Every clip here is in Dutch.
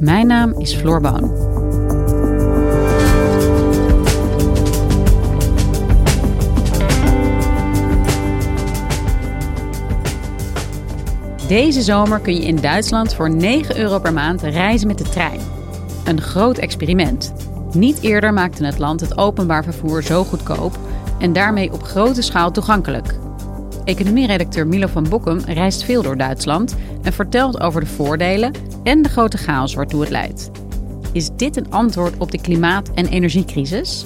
Mijn naam is Floor Boon. Deze zomer kun je in Duitsland voor 9 euro per maand reizen met de trein. Een groot experiment. Niet eerder maakte het land het openbaar vervoer zo goedkoop en daarmee op grote schaal toegankelijk. Economieredacteur Milo van Bokkum reist veel door Duitsland en vertelt over de voordelen en de grote chaos waartoe het leidt. Is dit een antwoord op de klimaat- en energiecrisis?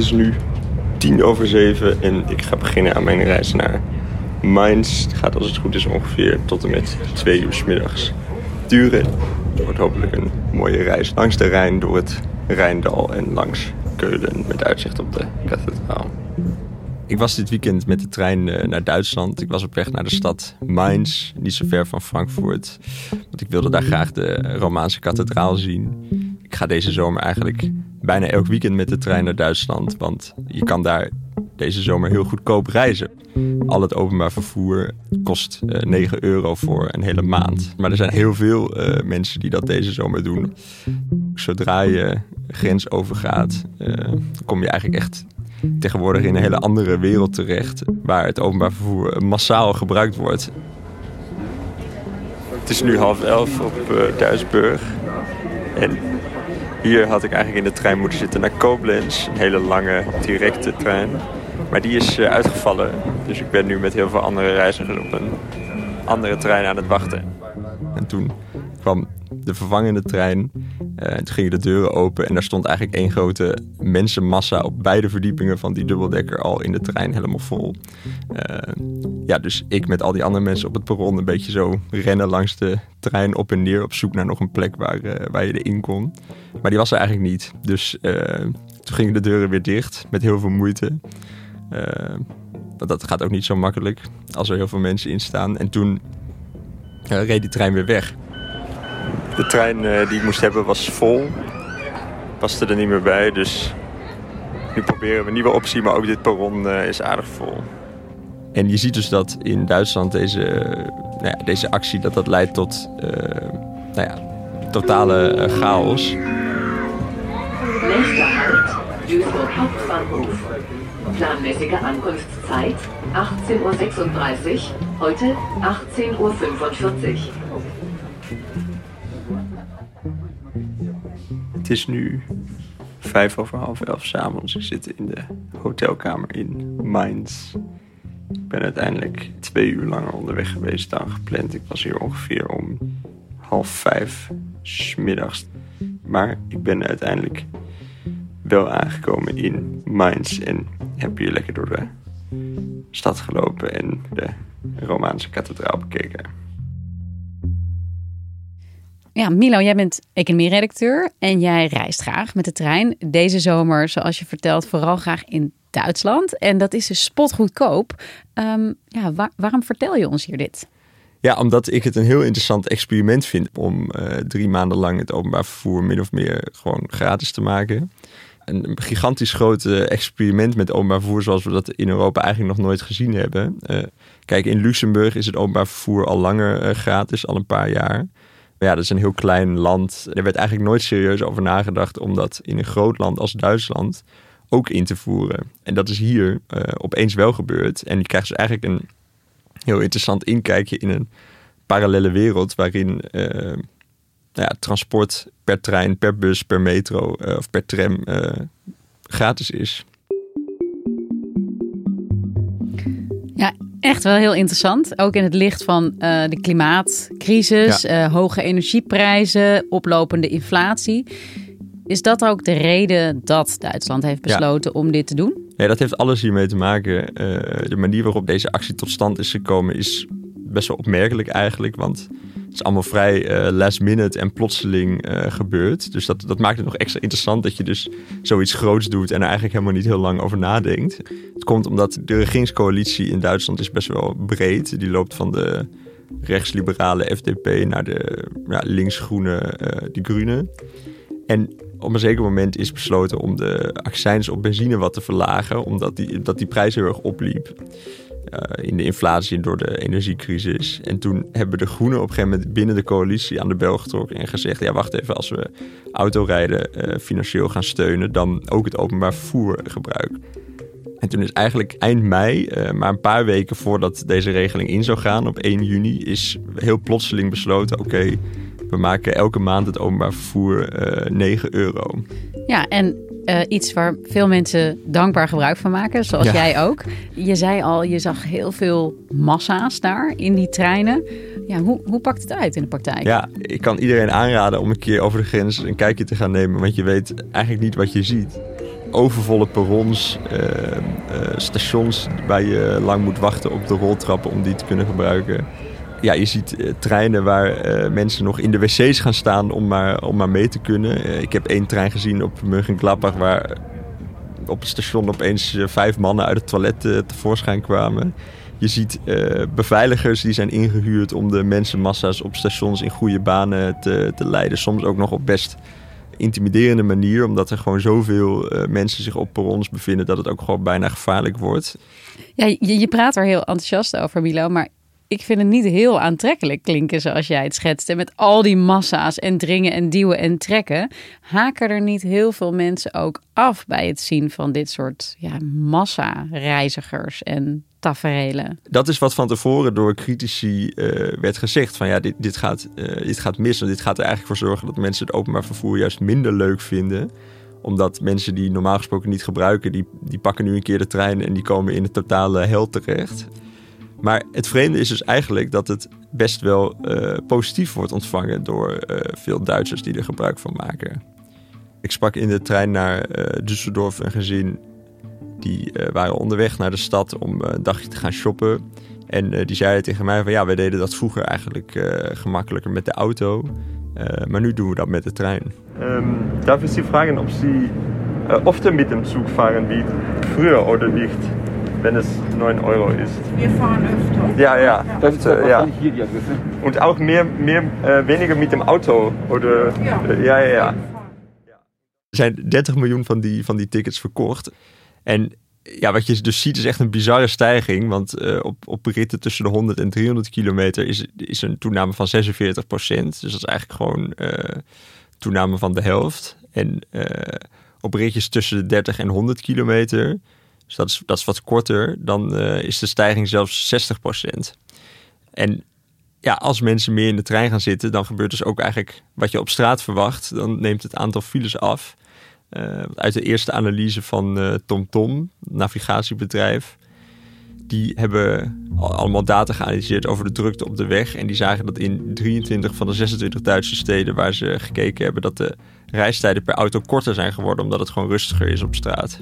is nu tien over zeven en ik ga beginnen aan mijn reis naar Mainz. Het gaat als het goed is ongeveer tot en met twee uur s middags duren. Het wordt hopelijk een mooie reis langs de Rijn, door het Rijndal en langs Keulen met uitzicht op de kathedraal. Ik was dit weekend met de trein eh, naar Duitsland. Ik was op weg naar de stad Mainz, niet zo ver van Frankfurt. Want ik wilde daar graag de Romaanse kathedraal zien. Ik ga deze zomer eigenlijk bijna elk weekend met de trein naar Duitsland. Want je kan daar deze zomer heel goedkoop reizen. Al het openbaar vervoer kost uh, eh, 9 euro voor een hele maand. Maar er zijn heel veel uh, mensen die dat deze zomer doen. Zodra je grens overgaat, uh, kom je eigenlijk echt tegenwoordig in een hele andere wereld terecht. Waar het openbaar vervoer massaal gebruikt wordt. Het is nu half elf op Duisburg. En hier had ik eigenlijk in de trein moeten zitten naar Koblenz. Een hele lange, directe trein. Maar die is eh, uitgevallen. Dus ik ben nu met heel veel andere reizigers op een andere trein aan het wachten. En toen kwam de vervangende trein. Uh, toen gingen de deuren open en daar stond eigenlijk één grote mensenmassa op beide verdiepingen van die dubbeldekker al in de trein helemaal vol. Uh, ja, dus ik met al die andere mensen op het perron een beetje zo rennen langs de trein op en neer op zoek naar nog een plek waar, uh, waar je erin kon. Maar die was er eigenlijk niet. Dus toen gingen de deuren weer dicht met heel veel moeite. dat gaat ook niet zo makkelijk als er heel veel mensen in staan. En toen reed die trein weer weg. De trein uh, die ik moest hebben was vol. Paste er niet meer bij, dus nu proberen we een nieuwe optie, maar ook dit perron uh, is aardig vol. En je ziet dus dat in Duitsland deze, nou ja, deze actie dat dat leidt tot uh, nou ja, totale chaos. Nächster Halt, Duisburg Hauptbahnhof. Planmäßige Ankunftszeit 18.36 Uhr, heute 18.45 Uhr. Het is nu vijf over half elf s'avonds. Ik zit in de hotelkamer in Mainz. Ik ben uiteindelijk twee uur langer onderweg geweest dan gepland. Ik was hier ongeveer om half vijf smiddags. Maar ik ben uiteindelijk wel aangekomen in Mainz en heb hier lekker door de stad gelopen en de Romaanse kathedraal bekeken. Ja, Milo, jij bent economie-redacteur en jij reist graag met de trein. Deze zomer, zoals je vertelt, vooral graag in Duitsland. En dat is dus spotgoedkoop. Um, ja, waarom vertel je ons hier dit? Ja, omdat ik het een heel interessant experiment vind om uh, drie maanden lang het openbaar vervoer min of meer gewoon gratis te maken. Een gigantisch groot experiment met openbaar vervoer zoals we dat in Europa eigenlijk nog nooit gezien hebben. Uh, kijk, in Luxemburg is het openbaar vervoer al langer gratis, al een paar jaar. Ja, dat is een heel klein land. Er werd eigenlijk nooit serieus over nagedacht om dat in een groot land als Duitsland ook in te voeren. En dat is hier uh, opeens wel gebeurd. En je krijgt dus eigenlijk een heel interessant inkijkje in een parallele wereld waarin uh, nou ja, transport per trein, per bus, per metro uh, of per tram gratis is. Ja, echt wel heel interessant. Ook in het licht van uh, de klimaatcrisis, ja. uh, hoge energieprijzen, oplopende inflatie. Is dat ook de reden dat Duitsland heeft besloten ja. om dit te doen? Ja, dat heeft alles hiermee te maken. Uh, de manier waarop deze actie tot stand is gekomen is best wel opmerkelijk eigenlijk. Want het is allemaal vrij uh, last minute en plotseling uh, gebeurd. Dus dat, dat maakt het nog extra interessant dat je dus zoiets groots doet en er eigenlijk helemaal niet heel lang over nadenkt. Het komt omdat de regeringscoalitie in Duitsland is best wel breed. Die loopt van de rechtsliberale FDP naar de ja, linksgroene uh, Die Groene. En op een zeker moment is besloten om de accijns op benzine wat te verlagen, omdat die, dat die prijs heel erg opliep. Uh, in de inflatie door de energiecrisis. En toen hebben de Groenen op een gegeven moment binnen de coalitie aan de bel getrokken en gezegd: ja, wacht even, als we autorijden uh, financieel gaan steunen, dan ook het openbaar vervoer gebruiken. En toen is eigenlijk eind mei, uh, maar een paar weken voordat deze regeling in zou gaan, op 1 juni, is heel plotseling besloten: oké, we maken elke maand het openbaar vervoer 9 euro. Ja, en uh, iets waar veel mensen dankbaar gebruik van maken, zoals ja. jij ook. Je zei al, je zag heel veel massa's daar in die treinen. Ja, hoe, hoe pakt het uit in de praktijk? Ja, ik kan iedereen aanraden om een keer over de grens een kijkje te gaan nemen, want je weet eigenlijk niet wat je ziet. Overvolle perrons, uh, uh, stations waar je lang moet wachten op de roltrappen om die te kunnen gebruiken ja, je ziet uh, treinen waar uh, mensen nog in de wc's gaan staan om maar, om maar mee te kunnen. Uh, ik heb één trein gezien op Mönchengladbach waar op het station opeens vijf mannen uit het toilet tevoorschijn kwamen. Je ziet beveiligers die zijn ingehuurd om de mensenmassa's op stations in goede banen te, te leiden. Soms ook nog op best intimiderende manier, omdat er gewoon zoveel mensen zich op perrons bevinden dat het ook gewoon bijna gevaarlijk wordt. Ja, je, je praat er heel enthousiast over, Milo, maar ik vind het niet heel aantrekkelijk klinken zoals jij het schetst. En met al die massa's en dringen en duwen en trekken. Haken er niet heel veel mensen ook af bij het zien van dit soort ja, massa-reizigers en taferelen? Dat is wat van tevoren door critici uh, werd gezegd. Van ja, dit, dit, gaat, uh, dit gaat mis. En dit gaat er eigenlijk voor zorgen dat mensen het openbaar vervoer juist minder leuk vinden omdat mensen die normaal gesproken niet gebruiken, die, die pakken nu een keer de trein en die komen in de totale hel terecht. Maar het vreemde is dus eigenlijk dat het best wel uh, positief wordt ontvangen door uh, veel Duitsers die er gebruik van maken. Ik sprak in de trein naar uh, Düsseldorf een gezin die waren onderweg naar de stad om een dagje te gaan shoppen. En die zeiden tegen mij van ja, wij deden dat vroeger eigenlijk gemakkelijker met de auto. maar nu doen we dat met de trein. Um, darf ik Sie vragen of Sie oft met dem Zug fahren wie früher oder nicht? Wenn es 9 Euro ist. Wir fahren öfter. Ja, ja, ja. öfter, ja. Und auch mehr, mehr äh, weniger mit dem Auto, oder? Ja, äh, ja, ja. ja. Er zijn 30 miljoen van die, van die tickets verkocht. En ja, wat je dus ziet is echt een bizarre stijging. Want uh, op, op ritten tussen de 100 en 300 kilometer is, is een toename van 46 procent. Dus dat is eigenlijk gewoon uh, toename van de helft. En uh, op ritjes tussen de 30 en 100 kilometer dus dat is, dat is wat korter. Dan uh, is de stijging zelfs 60%. En ja, als mensen meer in de trein gaan zitten, dan gebeurt dus ook eigenlijk wat je op straat verwacht. Dan neemt het aantal files af. Uh, uit de eerste analyse van uh, TomTom, navigatiebedrijf. Die hebben allemaal data geanalyseerd over de drukte op de weg. En die zagen dat in 23 van de 26 Duitse steden waar ze gekeken hebben, dat de reistijden per auto korter zijn geworden, omdat het gewoon rustiger is op straat.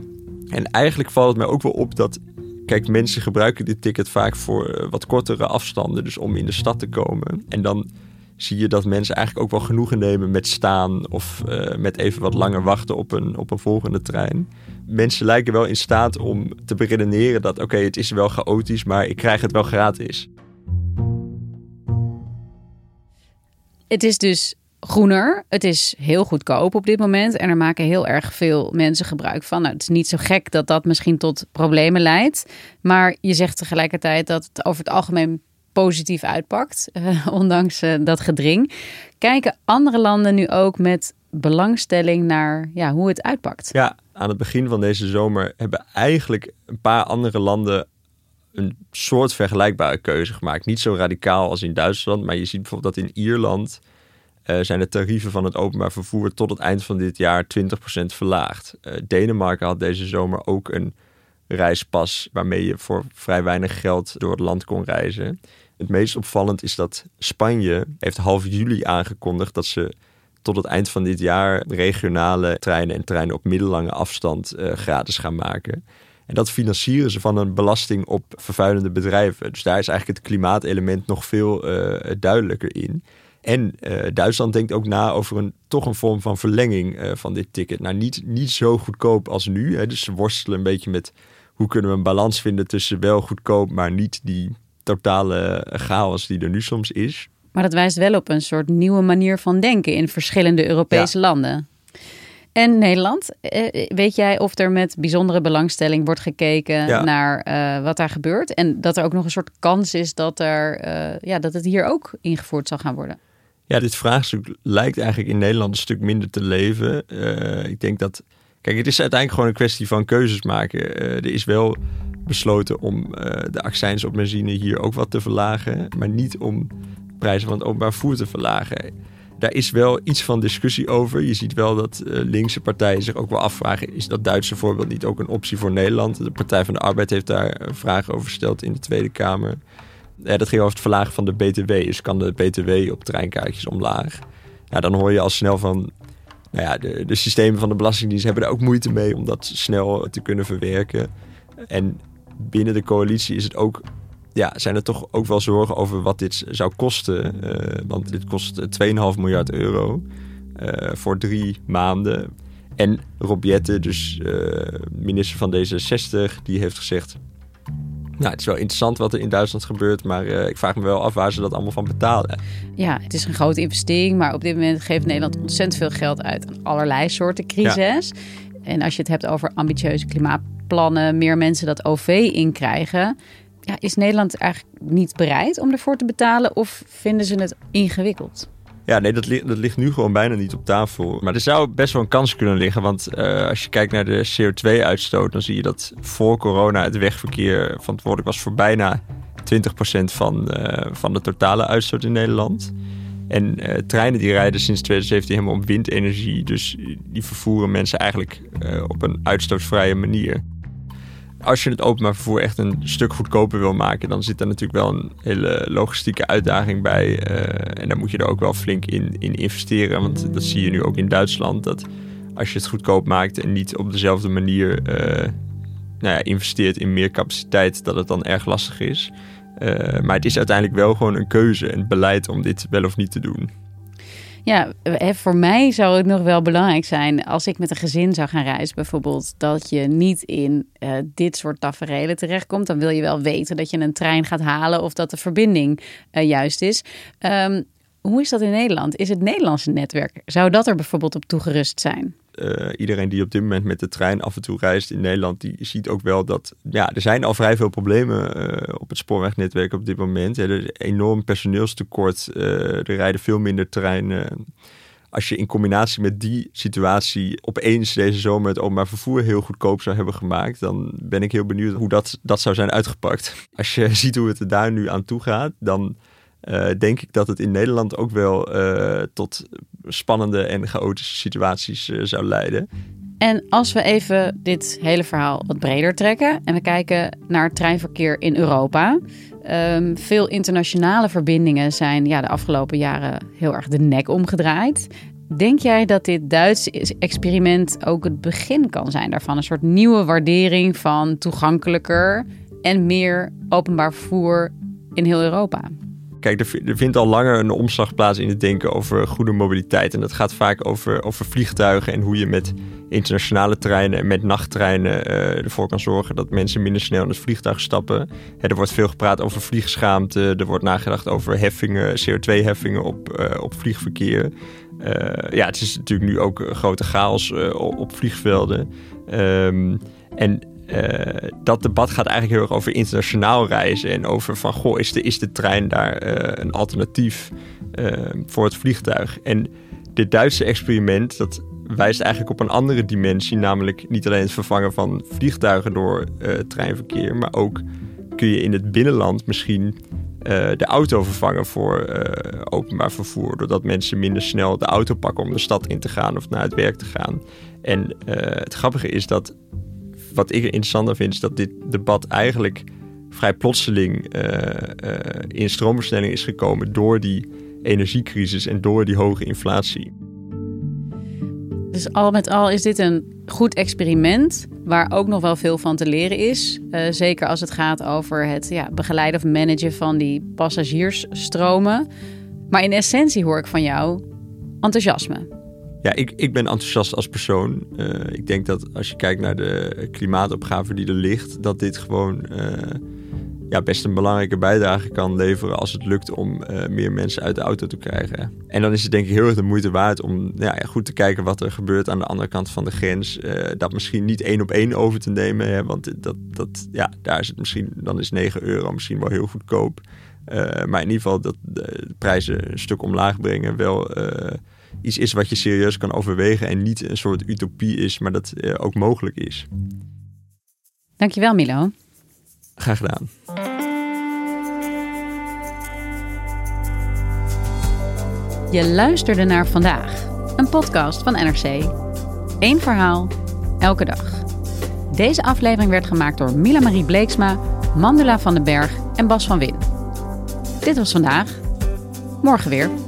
En eigenlijk valt het mij ook wel op dat. Kijk, mensen gebruiken dit ticket vaak voor uh, wat kortere afstanden, dus om in de stad te komen. En dan zie je dat mensen eigenlijk ook wel genoegen nemen met staan of uh, met even wat langer wachten op een, op een volgende trein. Mensen lijken wel in staat om te beredeneren dat oké, het is wel chaotisch, maar ik krijg het wel gratis. Het is dus groener. Het is heel goedkoop op dit moment en er maken heel erg veel mensen gebruik van. Nou, het is niet zo gek dat dat misschien tot problemen leidt, maar je zegt tegelijkertijd dat het over het algemeen positief uitpakt, uh, ondanks uh, dat gedring. Kijken andere landen nu ook met belangstelling naar ja, hoe het uitpakt? Ja, aan het begin van deze zomer hebben eigenlijk een paar andere landen een soort vergelijkbare keuze gemaakt. Niet zo radicaal als in Duitsland, maar je ziet bijvoorbeeld dat in Ierland uh, zijn de tarieven van het openbaar vervoer tot het eind van dit jaar 20% verlaagd. Uh, Denemarken had deze zomer ook een reispas waarmee je voor vrij weinig geld door het land kon reizen. Het meest opvallend is dat Spanje heeft half juli aangekondigd dat ze tot het eind van dit jaar regionale treinen en treinen op middellange afstand uh, gratis gaan maken. En dat financieren ze van een belasting op vervuilende bedrijven. Dus daar is eigenlijk het klimaatelement nog veel duidelijker in. En uh, Duitsland denkt ook na over een, toch een vorm van verlenging uh, van dit ticket. Nou, niet, niet zo goedkoop als nu. Hè. Dus ze worstelen een beetje met hoe kunnen we een balans vinden tussen wel goedkoop, maar niet die totale chaos die er nu soms is. Maar dat wijst wel op een soort nieuwe manier van denken in verschillende Europese ja. landen. En Nederland, weet jij of er met bijzondere belangstelling wordt gekeken ja. naar uh, wat daar gebeurt? En dat er ook nog een soort kans is dat, er, uh, ja, dat het hier ook ingevoerd zal gaan worden? Ja, dit vraagstuk lijkt eigenlijk in Nederland een stuk minder te leven. Uh, ik denk dat. Kijk, het is uiteindelijk gewoon een kwestie van keuzes maken. er is wel besloten om de accijns op benzine hier ook wat te verlagen, maar niet om prijzen van het openbaar vervoer te verlagen daar is wel iets van discussie over. Je ziet wel dat linkse partijen zich ook wel afvragen: is dat Duitse voorbeeld niet ook een optie voor Nederland? De Partij van de Arbeid heeft daar vragen over gesteld in de Tweede Kamer. Ja, dat ging over het verlagen van de BTW. Dus kan de BTW op treinkaartjes omlaag? Nou, dan hoor je al snel van. Nou ja, de, de systemen van de Belastingdienst hebben er ook moeite mee om dat snel te kunnen verwerken. En binnen de coalitie is het ook ja, zijn er toch ook wel zorgen over wat dit zou kosten. Uh, want dit kost 2,5 miljard euro voor drie maanden. En Rob dus minister van D66, die heeft gezegd... Nou, het is wel interessant wat er in Duitsland gebeurt, maar ik vraag me wel af waar ze dat allemaal van betalen. Ja, het is een grote investering, maar op dit moment geeft Nederland ontzettend veel geld uit aan allerlei soorten crisis. Ja. En als je het hebt over ambitieuze klimaatplannen, meer mensen dat OV inkrijgen, ja, is Nederland eigenlijk niet bereid om ervoor te betalen of vinden ze het ingewikkeld? Ja, nee, dat, dat ligt nu gewoon bijna niet op tafel. Maar er zou best wel een kans kunnen liggen. Want uh, als je kijkt naar de CO2-uitstoot, dan zie je dat voor corona het wegverkeer verantwoordelijk was voor bijna 20% van, uh, van de totale uitstoot in Nederland. En uh, treinen die rijden sinds 2017 helemaal op windenergie. Dus die vervoeren mensen eigenlijk op een uitstootvrije manier als je het openbaar vervoer echt een stuk goedkoper wil maken, dan zit er natuurlijk wel een hele logistieke uitdaging bij. Uh, en daar moet je er ook wel flink in, in investeren. Want dat zie je nu ook in Duitsland. Dat als je het goedkoop maakt en niet op dezelfde manier uh, nou ja, investeert in meer capaciteit, dat het dan erg lastig is. Uh, maar het is uiteindelijk wel gewoon een keuze en beleid om dit wel of niet te doen. Ja, voor mij zou het nog wel belangrijk zijn als ik met een gezin zou gaan reizen, bijvoorbeeld, dat je niet in uh, dit soort tafereelen terechtkomt. Dan wil je wel weten dat je een trein gaat halen of dat de verbinding uh, juist is. Um, hoe is dat in Nederland? Is het Nederlandse netwerk, zou dat er bijvoorbeeld op toegerust zijn? Uh, iedereen die op dit moment met de trein af en toe reist in Nederland, die ziet ook wel dat ja, er zijn al vrij veel problemen uh, op het spoorwegnetwerk op dit moment. Ja, er is enorm personeelstekort, uh, er rijden veel minder treinen. Als je in combinatie met die situatie opeens deze zomer het openbaar vervoer heel goedkoop zou hebben gemaakt, dan ben ik heel benieuwd hoe dat, dat zou zijn uitgepakt. Als je ziet hoe het er daar nu aan toe gaat, dan denk ik dat het in Nederland ook wel tot spannende en chaotische situaties uh, zou leiden. En als we even dit hele verhaal wat breder trekken en we kijken naar het treinverkeer in Europa. Um, veel internationale verbindingen zijn ja, de afgelopen jaren heel erg de nek omgedraaid. Denk jij dat dit Duitse experiment ook het begin kan zijn daarvan? Een soort nieuwe waardering van toegankelijker en meer openbaar vervoer in heel Europa? Kijk, er, vindt al langer een omslag plaats in het denken over goede mobiliteit. En dat gaat vaak over, over vliegtuigen en hoe je met internationale treinen en met nachttreinen uh, ervoor kan zorgen dat mensen minder snel in het vliegtuig stappen. er wordt veel gepraat over vliegschaamte. Er wordt nagedacht over heffingen, CO2-heffingen op, uh, op vliegverkeer. Uh, ja, het is natuurlijk nu ook grote chaos op vliegvelden. Um, en eh, dat debat gaat eigenlijk heel erg over internationaal reizen en over van goh, is de, is de trein daar eh, een alternatief voor het vliegtuig? En dit Duitse experiment, dat wijst eigenlijk op een andere dimensie, namelijk niet alleen het vervangen van vliegtuigen door treinverkeer, maar ook kun je in het binnenland misschien de auto vervangen voor openbaar vervoer. Doordat mensen minder snel de auto pakken om de stad in te gaan of naar het werk te gaan. En het grappige is dat, wat ik interessanter vind, is dat dit debat eigenlijk vrij plotseling in stroomversnelling is gekomen door die energiecrisis en door die hoge inflatie. Dus al met al is dit een goed experiment waar ook nog wel veel van te leren is. Uh, zeker als het gaat over het ja, begeleiden of managen van die passagiersstromen. Maar in essentie hoor ik van jou enthousiasme. Ja, ik, ik ben enthousiast als persoon. Uh, ik denk dat als je kijkt naar de klimaatopgave die er ligt, dat dit gewoon uh, ja, best een belangrijke bijdrage kan leveren als het lukt om uh, meer mensen uit de auto te krijgen. En dan is het denk ik heel erg de moeite waard om ja, goed te kijken wat er gebeurt aan de andere kant van de grens. Dat misschien niet één op één over te nemen, hè, want dat, dat, ja, daar is het misschien, dan is 9 euro misschien wel heel goedkoop. Maar in ieder geval dat de prijzen een stuk omlaag brengen wel iets is wat je serieus kan overwegen en niet een soort utopie is, maar dat ook mogelijk is. Dankjewel Milo. Graag gedaan. Je luisterde naar vandaag, een podcast van NRC. Eén verhaal, elke dag. Deze aflevering werd gemaakt door Mila Marie Bleeksma, Mandela van den Berg en Bas van Win. Dit was vandaag. Morgen weer.